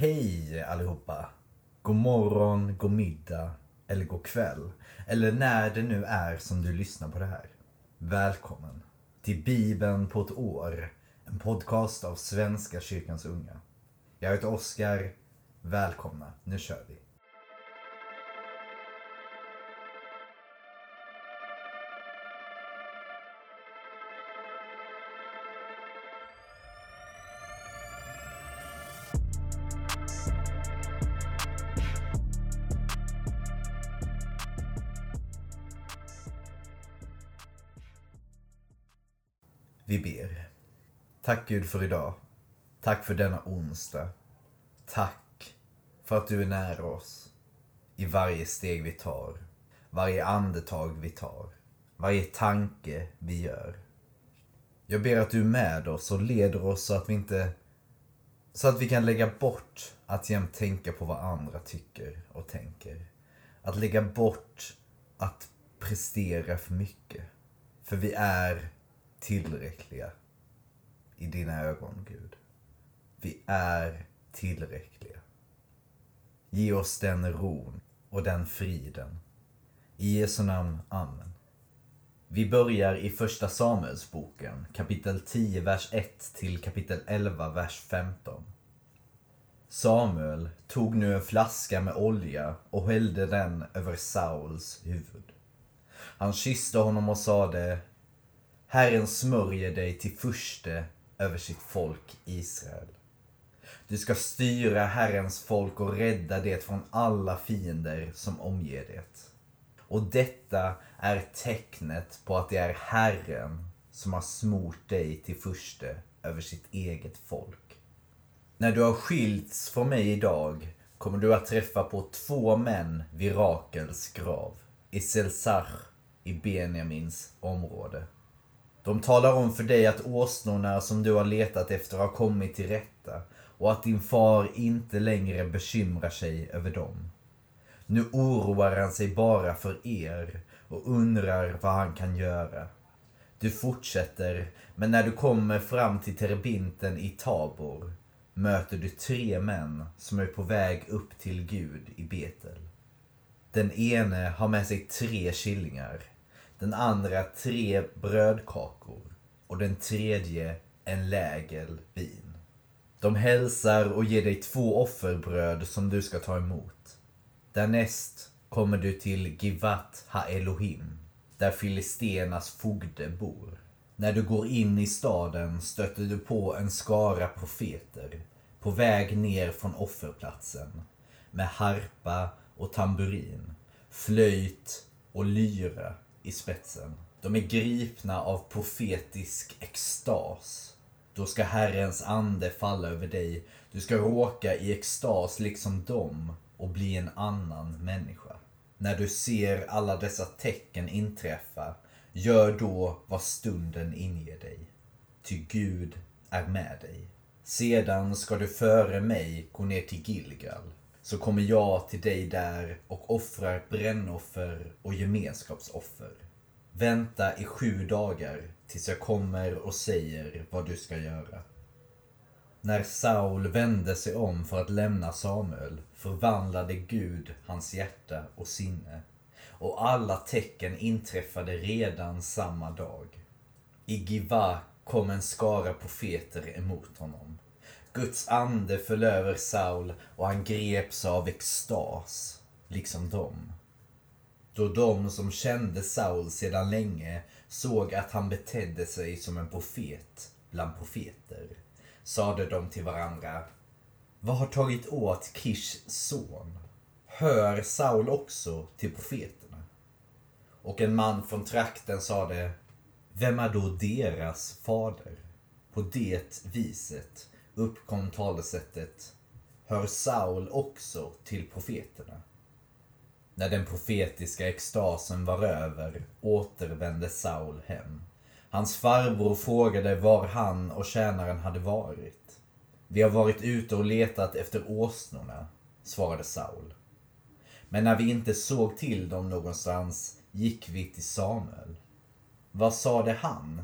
Hej allihopa! God morgon, god middag eller god kväll. Eller när det nu är som du lyssnar på det här. Välkommen till Bibeln på ett år. En podcast av Svenska kyrkans unga. Jag heter Oskar. Välkomna, nu kör vi. Ber. Tack Gud för idag. Tack för denna onsdag. Tack för att du är nära oss i varje steg vi tar, varje andetag vi tar, varje tanke vi gör. Jag ber att du är med oss och leder oss så att vi inte så att vi kan lägga bort att jämt tänka på vad andra tycker och tänker. Att lägga bort att prestera för mycket. För vi är tillräckliga i dina ögon, Gud. Vi är tillräckliga. Ge oss den ron och den friden. I Jesu namn. Amen. Vi börjar i första Samuelsboken, kapitel 10, vers 1 till kapitel 11, vers 15. Samuel tog nu en flaska med olja och hällde den över Sauls huvud. Han kysste honom och sade Herren smörjer dig till furste över sitt folk Israel. Du ska styra Herrens folk och rädda det från alla fiender som omger det. Och detta är tecknet på att det är Herren som har smort dig till furste över sitt eget folk. När du har skilts från mig idag kommer du att träffa på två män vid Rakels grav i Selsach i Benjamins område. De talar om för dig att åsnorna som du har letat efter har kommit till rätta och att din far inte längre bekymrar sig över dem. Nu oroar han sig bara för er och undrar vad han kan göra. Du fortsätter, men när du kommer fram till terebinten i Tabor möter du tre män som är på väg upp till Gud i Betel. Den ene har med sig tre killingar den andra tre brödkakor och den tredje en lägel vin. De hälsar och ger dig två offerbröd som du ska ta emot. Därnäst kommer du till Givat Ha-Elohim, där Filistenas fogde bor. När du går in i staden stöter du på en skara profeter på väg ner från offerplatsen med harpa och tamburin, flöjt och lyra i spetsen. De är gripna av profetisk extas. Då ska Herrens ande falla över dig. Du ska råka i extas liksom dem och bli en annan människa. När du ser alla dessa tecken inträffa, gör då vad stunden inger dig. Ty Gud är med dig. Sedan ska du före mig gå ner till Gilgal så kommer jag till dig där och offrar brännoffer och gemenskapsoffer. Vänta i sju dagar tills jag kommer och säger vad du ska göra. När Saul vände sig om för att lämna Samuel förvandlade Gud hans hjärta och sinne och alla tecken inträffade redan samma dag. I Giva kom en skara profeter emot honom. Guds ande föll över Saul och han greps av extas, liksom dem. Då de som kände Saul sedan länge såg att han betedde sig som en profet bland profeter, sade de till varandra Vad har tagit åt Kish son? Hör Saul också till profeterna? Och en man från trakten sade Vem är då deras fader? På det viset uppkom talesättet Hör Saul också till profeterna? När den profetiska extasen var över återvände Saul hem. Hans farbror frågade var han och tjänaren hade varit. Vi har varit ute och letat efter åsnorna, svarade Saul. Men när vi inte såg till dem någonstans gick vi till Samuel. Vad sade han?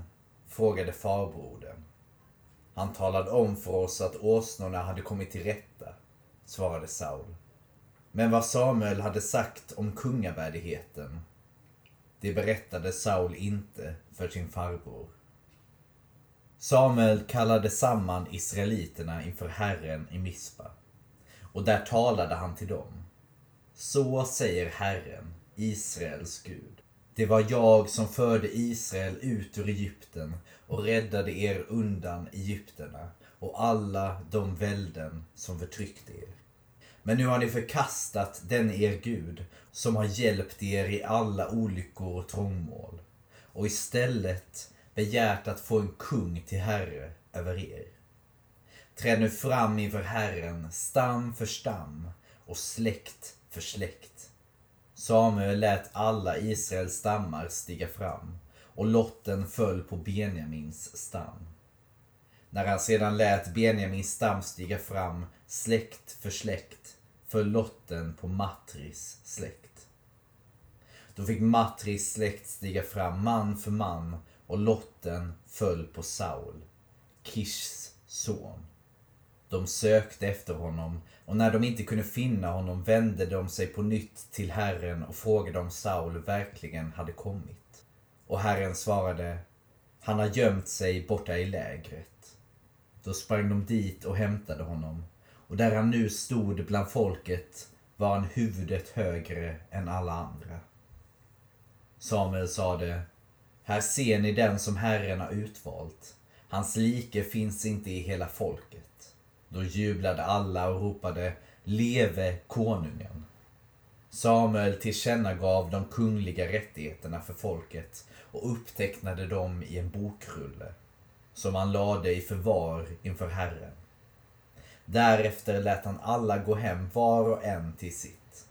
frågade farbrodern. Han talade om för oss att åsnorna hade kommit till rätta. svarade Saul. Men vad Samuel hade sagt om kungavärdigheten, det berättade Saul inte för sin farbror. Samuel kallade samman israeliterna inför Herren i Mispa. Och där talade han till dem. Så säger Herren, Israels Gud. Det var jag som förde Israel ut ur Egypten och räddade er undan Egypterna och alla de välden som förtryckte er. Men nu har ni förkastat den er Gud som har hjälpt er i alla olyckor och trångmål och istället begärt att få en kung till herre över er. Träd nu fram inför Herren, stam för stam och släkt för släkt. Samuel lät alla Israels stammar stiga fram och lotten föll på Benjamins stam. När han sedan lät Benjamins stam stiga fram, släkt för släkt, föll lotten på Matris släkt. Då fick Matris släkt stiga fram man för man och lotten föll på Saul, Kishs son. De sökte efter honom och när de inte kunde finna honom vände de sig på nytt till Herren och frågade om Saul verkligen hade kommit. Och Herren svarade, han har gömt sig borta i lägret. Då sprang de dit och hämtade honom och där han nu stod bland folket var han huvudet högre än alla andra. Samuel sade, här ser ni den som Herren har utvalt. Hans like finns inte i hela folket. Då jublade alla och ropade Leve konungen. Samuel tillkännagav de kungliga rättigheterna för folket och upptecknade dem i en bokrulle som han lade i förvar inför Herren. Därefter lät han alla gå hem var och en till sitt.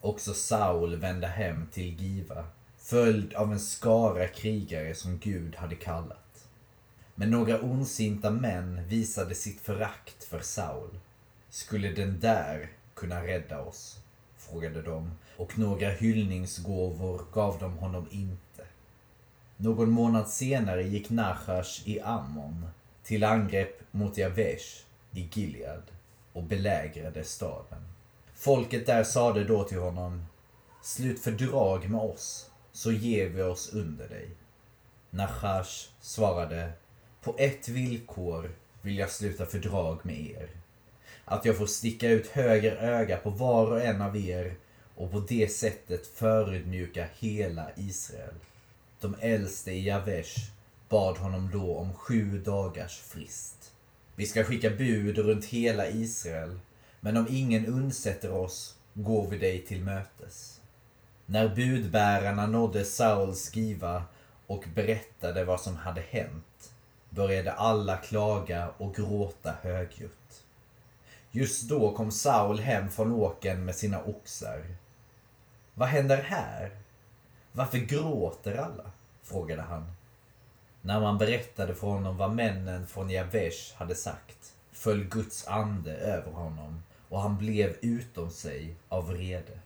Också Saul vände hem till Giva följd av en skara krigare som Gud hade kallat. Men några ondsinta män visade sitt förakt för Saul. Skulle den där kunna rädda oss? frågade de och några hyllningsgåvor gav de honom inte. Någon månad senare gick Nachash i Ammon till angrepp mot Javesh i Gilead och belägrade staden. Folket där sade då till honom Slut fördrag med oss så ger vi oss under dig. Nachash svarade, på ett villkor vill jag sluta fördrag med er. Att jag får sticka ut höger öga på var och en av er och på det sättet förödmjuka hela Israel. De äldste i Javesh bad honom då om sju dagars frist. Vi ska skicka bud runt hela Israel, men om ingen undsätter oss går vi dig till mötes. När budbärarna nådde Sauls giva och berättade vad som hade hänt började alla klaga och gråta högljutt. Just då kom Saul hem från åken med sina oxar. Vad händer här? Varför gråter alla? frågade han. När man berättade för honom vad männen från Javesh hade sagt föll Guds ande över honom och han blev utom sig av vrede.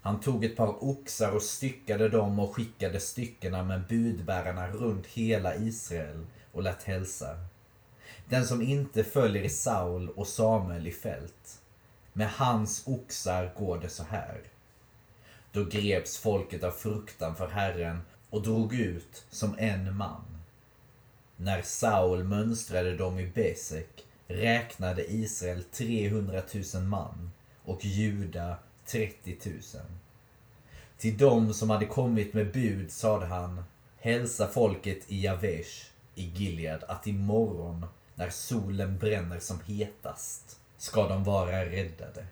Han tog ett par oxar och styckade dem och skickade styckena med budbärarna runt hela Israel och lät hälsa. Den som inte följer Saul och Samuel i fält. Med hans oxar går det så här. Då greps folket av fruktan för Herren och drog ut som en man. När Saul mönstrade dem i Besek räknade Israel 300 000 man och Juda 30 000. Till dem som hade kommit med bud sade han, hälsa folket i Javesh i Gilead att imorgon när solen bränner som hetast ska de vara räddade.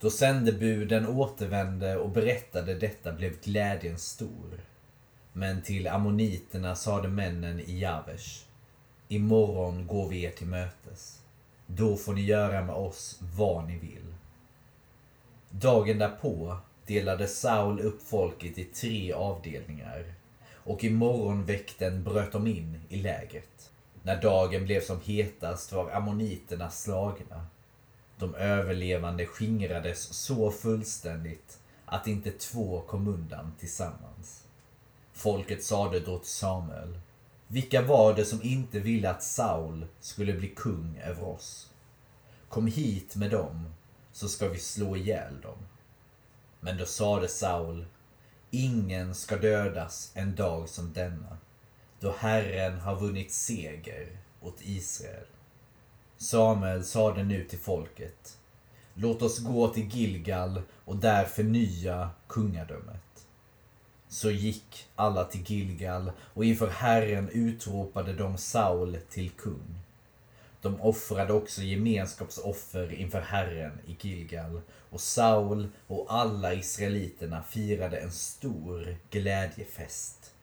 Då sändebuden återvände och berättade detta blev glädjen stor. Men till ammoniterna sade männen i Javesh, imorgon går vi er till mötes. Då får ni göra med oss vad ni vill. Dagen därpå delade Saul upp folket i tre avdelningar och i morgonväkten bröt de in i lägret. När dagen blev som hetast var ammoniterna slagna. De överlevande skingrades så fullständigt att inte två kom undan tillsammans. Folket sade då till Samuel, vilka var det som inte ville att Saul skulle bli kung över oss? Kom hit med dem, så ska vi slå ihjäl dem. Men då sade Saul, ingen ska dödas en dag som denna, då Herren har vunnit seger åt Israel. Samuel sade nu till folket, låt oss gå till Gilgal och där förnya kungadömet. Så gick alla till Gilgal och inför Herren utropade de Saul till kung. De offrade också gemenskapsoffer inför Herren i Gilgal och Saul och alla israeliterna firade en stor glädjefest.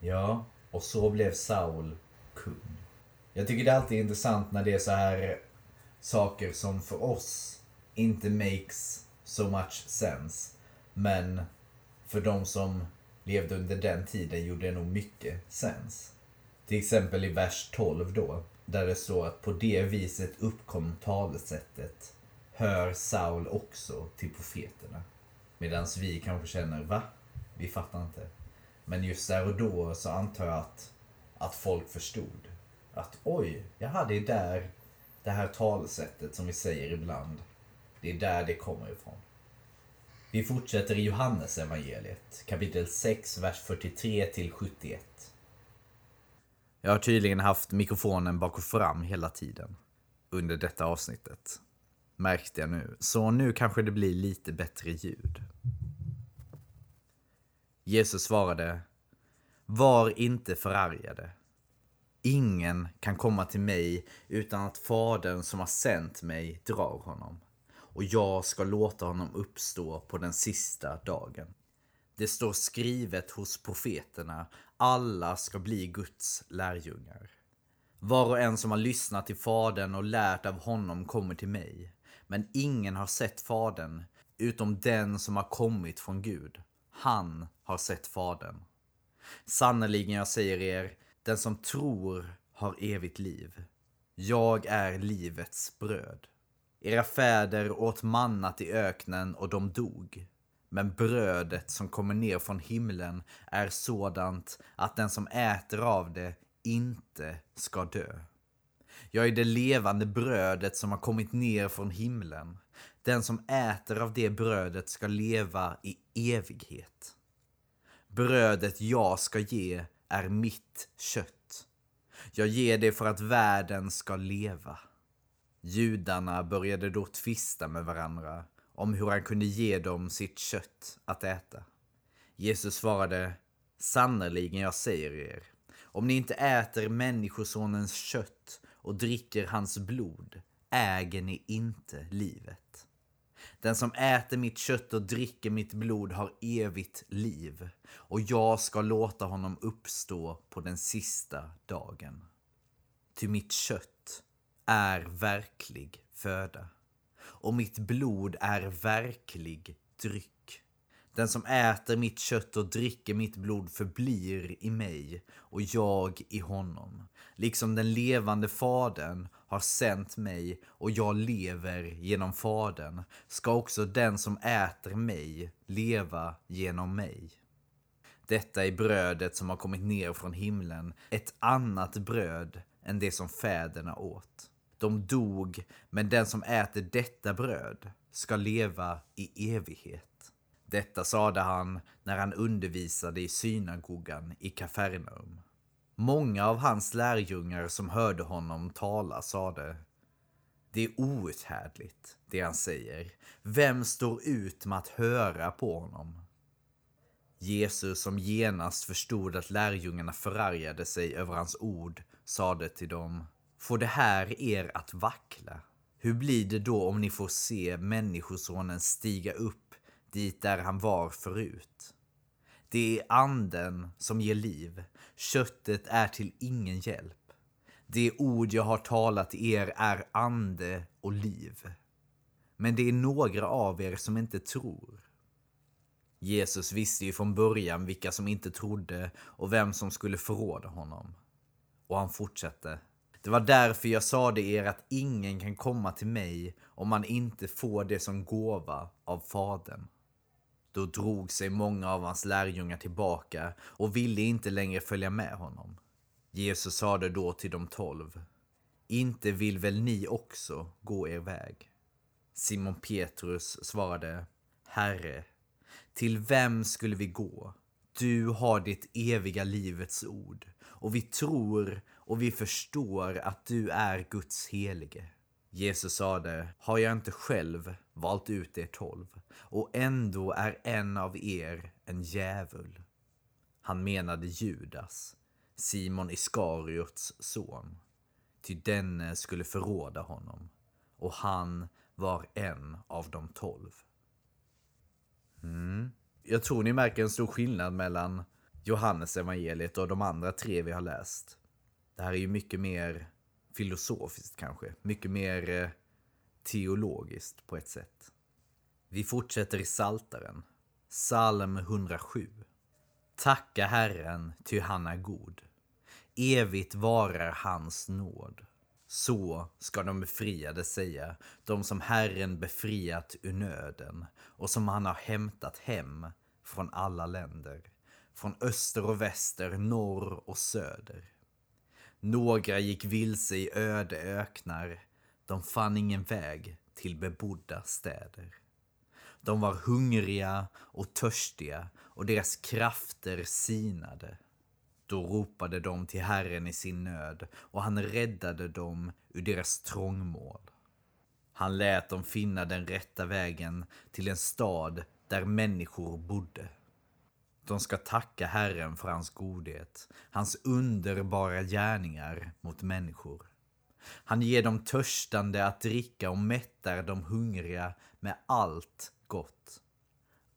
Ja, och så blev Saul kung. Jag tycker det är alltid intressant när det är så här saker som för oss inte makes so much sense. Men för de som levde under den tiden gjorde det nog mycket sens. Till exempel i vers 12 då, där det står att på det viset uppkom talesättet Hör Saul också till profeterna. Medan vi kanske känner, va? Vi fattar inte. Men just där och då så antar jag att, att folk förstod. Att oj, jaha det är där det här talesättet som vi säger ibland. Det är där det kommer ifrån. Vi fortsätter i Johannes evangeliet, kapitel 6, vers 43 till 71. Jag har tydligen haft mikrofonen bak och fram hela tiden under detta avsnittet. Märkte jag nu. Så nu kanske det blir lite bättre ljud. Jesus svarade Var inte förargade. Ingen kan komma till mig utan att Fadern som har sänt mig drar honom. Och jag ska låta honom uppstå på den sista dagen. Det står skrivet hos profeterna, alla ska bli Guds lärjungar. Var och en som har lyssnat till Fadern och lärt av honom kommer till mig. Men ingen har sett Fadern, utom den som har kommit från Gud. Han har sett Fadern. Sannerligen, jag säger er, den som tror har evigt liv. Jag är livets bröd. Era fäder åt mannat i öknen och de dog. Men brödet som kommer ner från himlen är sådant att den som äter av det inte ska dö. Jag är det levande brödet som har kommit ner från himlen. Den som äter av det brödet ska leva i evighet. Brödet jag ska ge är mitt kött. Jag ger det för att världen ska leva. Judarna började då tvista med varandra om hur han kunde ge dem sitt kött att äta. Jesus svarade, sannerligen jag säger er, om ni inte äter Människosonens kött och dricker hans blod äger ni inte livet. Den som äter mitt kött och dricker mitt blod har evigt liv och jag ska låta honom uppstå på den sista dagen. Ty mitt kött är verklig föda och mitt blod är verklig dryck. Den som äter mitt kött och dricker mitt blod förblir i mig och jag i honom. Liksom den levande fadern har sänt mig och jag lever genom fadern ska också den som äter mig leva genom mig. Detta är brödet som har kommit ner från himlen, ett annat bröd än det som fäderna åt. De dog, men den som äter detta bröd ska leva i evighet. Detta sade han när han undervisade i synagogan i Kafarnaum. Många av hans lärjungar som hörde honom tala sade Det är outhärdligt, det han säger. Vem står ut med att höra på honom? Jesus, som genast förstod att lärjungarna förargade sig över hans ord, sade till dem Får det här er att vackla? Hur blir det då om ni får se Människosonen stiga upp dit där han var förut? Det är anden som ger liv. Köttet är till ingen hjälp. Det ord jag har talat till er är ande och liv. Men det är några av er som inte tror. Jesus visste ju från början vilka som inte trodde och vem som skulle förråda honom. Och han fortsatte. Det var därför jag sade er att ingen kan komma till mig om man inte får det som gåva av Fadern. Då drog sig många av hans lärjungar tillbaka och ville inte längre följa med honom. Jesus sade då till de tolv. inte vill väl ni också gå er väg? Simon Petrus svarade, Herre, till vem skulle vi gå? Du har ditt eviga livets ord och vi tror och vi förstår att du är Guds helige. Jesus sade, har jag inte själv valt ut er tolv och ändå är en av er en djävul. Han menade Judas, Simon Iskariots son, ty denne skulle förråda honom och han var en av de tolv. Mm. Jag tror ni märker en stor skillnad mellan Johannes evangeliet och de andra tre vi har läst. Det här är ju mycket mer filosofiskt kanske, mycket mer eh, teologiskt på ett sätt. Vi fortsätter i Saltaren, psalm 107. Tacka Herren, ty han är god. Evigt varar hans nåd. Så ska de befriade säga, de som Herren befriat ur nöden och som han har hämtat hem från alla länder, från öster och väster, norr och söder. Några gick vilse i öde öknar, de fann ingen väg till bebodda städer. De var hungriga och törstiga och deras krafter sinade. Då ropade de till Herren i sin nöd och han räddade dem ur deras trångmål. Han lät dem finna den rätta vägen till en stad där människor bodde. De ska tacka Herren för hans godhet, hans underbara gärningar mot människor. Han ger dem törstande att dricka och mättar de hungriga med allt gott.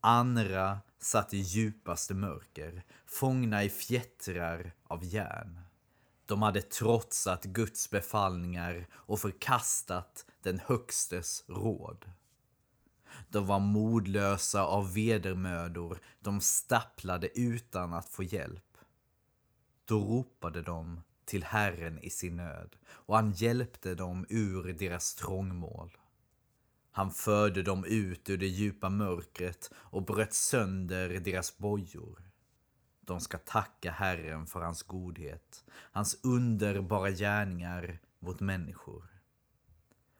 Andra satt i djupaste mörker, fångna i fjättrar av järn. De hade trotsat Guds befallningar och förkastat den Högstes råd. De var modlösa av vedermödor, de stapplade utan att få hjälp. Då ropade de till Herren i sin nöd och han hjälpte dem ur deras trångmål. Han förde dem ut ur det djupa mörkret och bröt sönder deras bojor. De ska tacka Herren för hans godhet, hans underbara gärningar mot människor.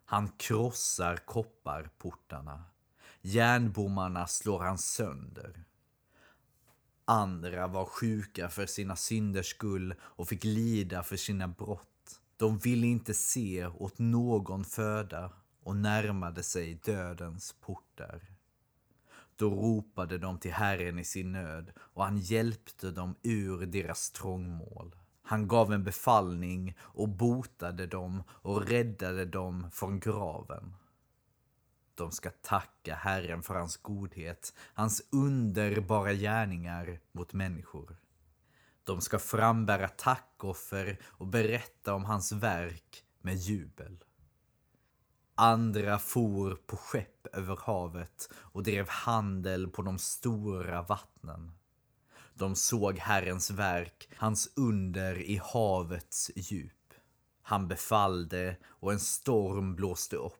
Han krossar kopparportarna. Järnbommarna slår han sönder. Andra var sjuka för sina synders skull och fick lida för sina brott. De ville inte se åt någon föda och närmade sig dödens portar. Då ropade de till Herren i sin nöd och han hjälpte dem ur deras trångmål. Han gav en befallning och botade dem och räddade dem från graven. De ska tacka Herren för hans godhet, hans underbara gärningar mot människor. De ska frambära tackoffer och berätta om hans verk med jubel. Andra for på skepp över havet och drev handel på de stora vattnen. De såg Herrens verk, hans under i havets djup. Han befallde och en storm blåste upp,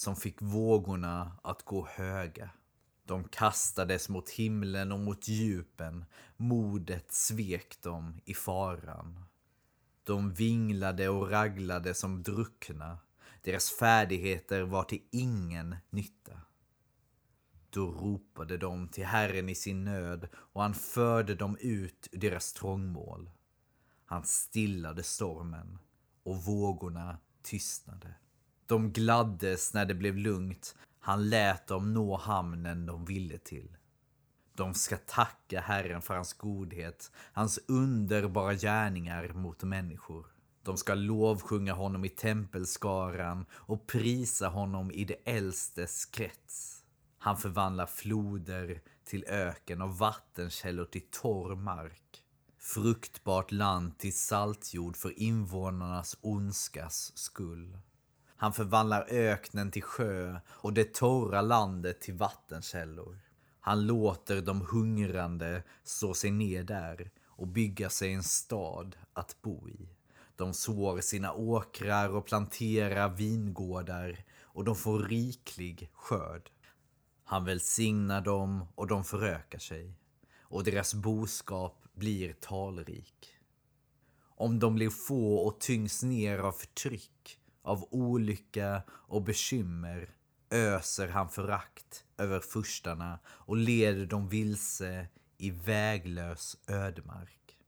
som fick vågorna att gå höga. De kastades mot himlen och mot djupen, modet svek dem i faran. De vinglade och raglade som druckna, deras färdigheter var till ingen nytta. Då ropade de till Herren i sin nöd och han förde dem ut ur deras trångmål. Han stillade stormen och vågorna tystnade. De gladdes när det blev lugnt. Han lät dem nå hamnen de ville till. De ska tacka Herren för hans godhet, hans underbara gärningar mot människor. De ska lovsjunga honom i tempelskaran och prisa honom i det äldstes krets. Han förvandlar floder till öken och vattenkällor till torr mark. Fruktbart land till saltjord för invånarnas ondskas skull. Han förvandlar öknen till sjö och det torra landet till vattenkällor. Han låter de hungrande slå sig ner där och bygga sig en stad att bo i. De sår sina åkrar och planterar vingårdar och de får riklig skörd. Han välsignar dem och de förökar sig och deras boskap blir talrik. Om de blir få och tyngs ner av förtryck, av olycka och bekymmer öser han förakt över furstarna och leder dem vilse i väglös ödemark.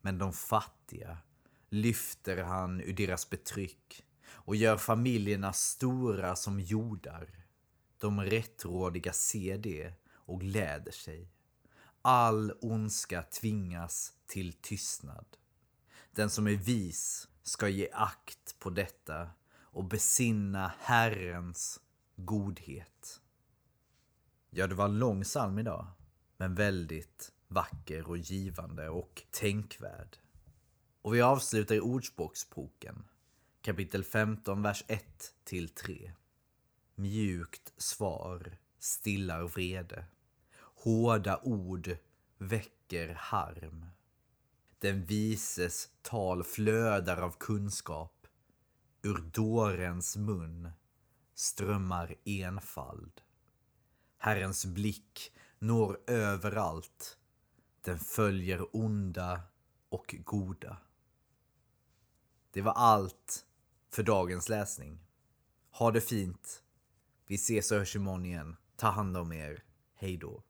Men de fattiga lyfter han ur deras betryck och gör familjerna stora som jordar. De rättrådiga ser det och gläder sig. All ondska tvingas till tystnad. Den som är vis ska ge akt på detta och besinna Herrens godhet. Ja, det var en lång psalm idag, men väldigt vacker och givande och tänkvärd. Och vi avslutar i Ordspråksboken, kapitel 15, vers 1 till 3. Mjukt svar stillar vrede. Hårda ord väcker harm. Den vises tal flödar av kunskap. Ur dårens mun strömmar enfald. Herrens blick når överallt. Den följer onda och goda. Det var allt för dagens läsning. Ha det fint. Vi ses och hörs imorgon igen. Ta hand om er. Hej då.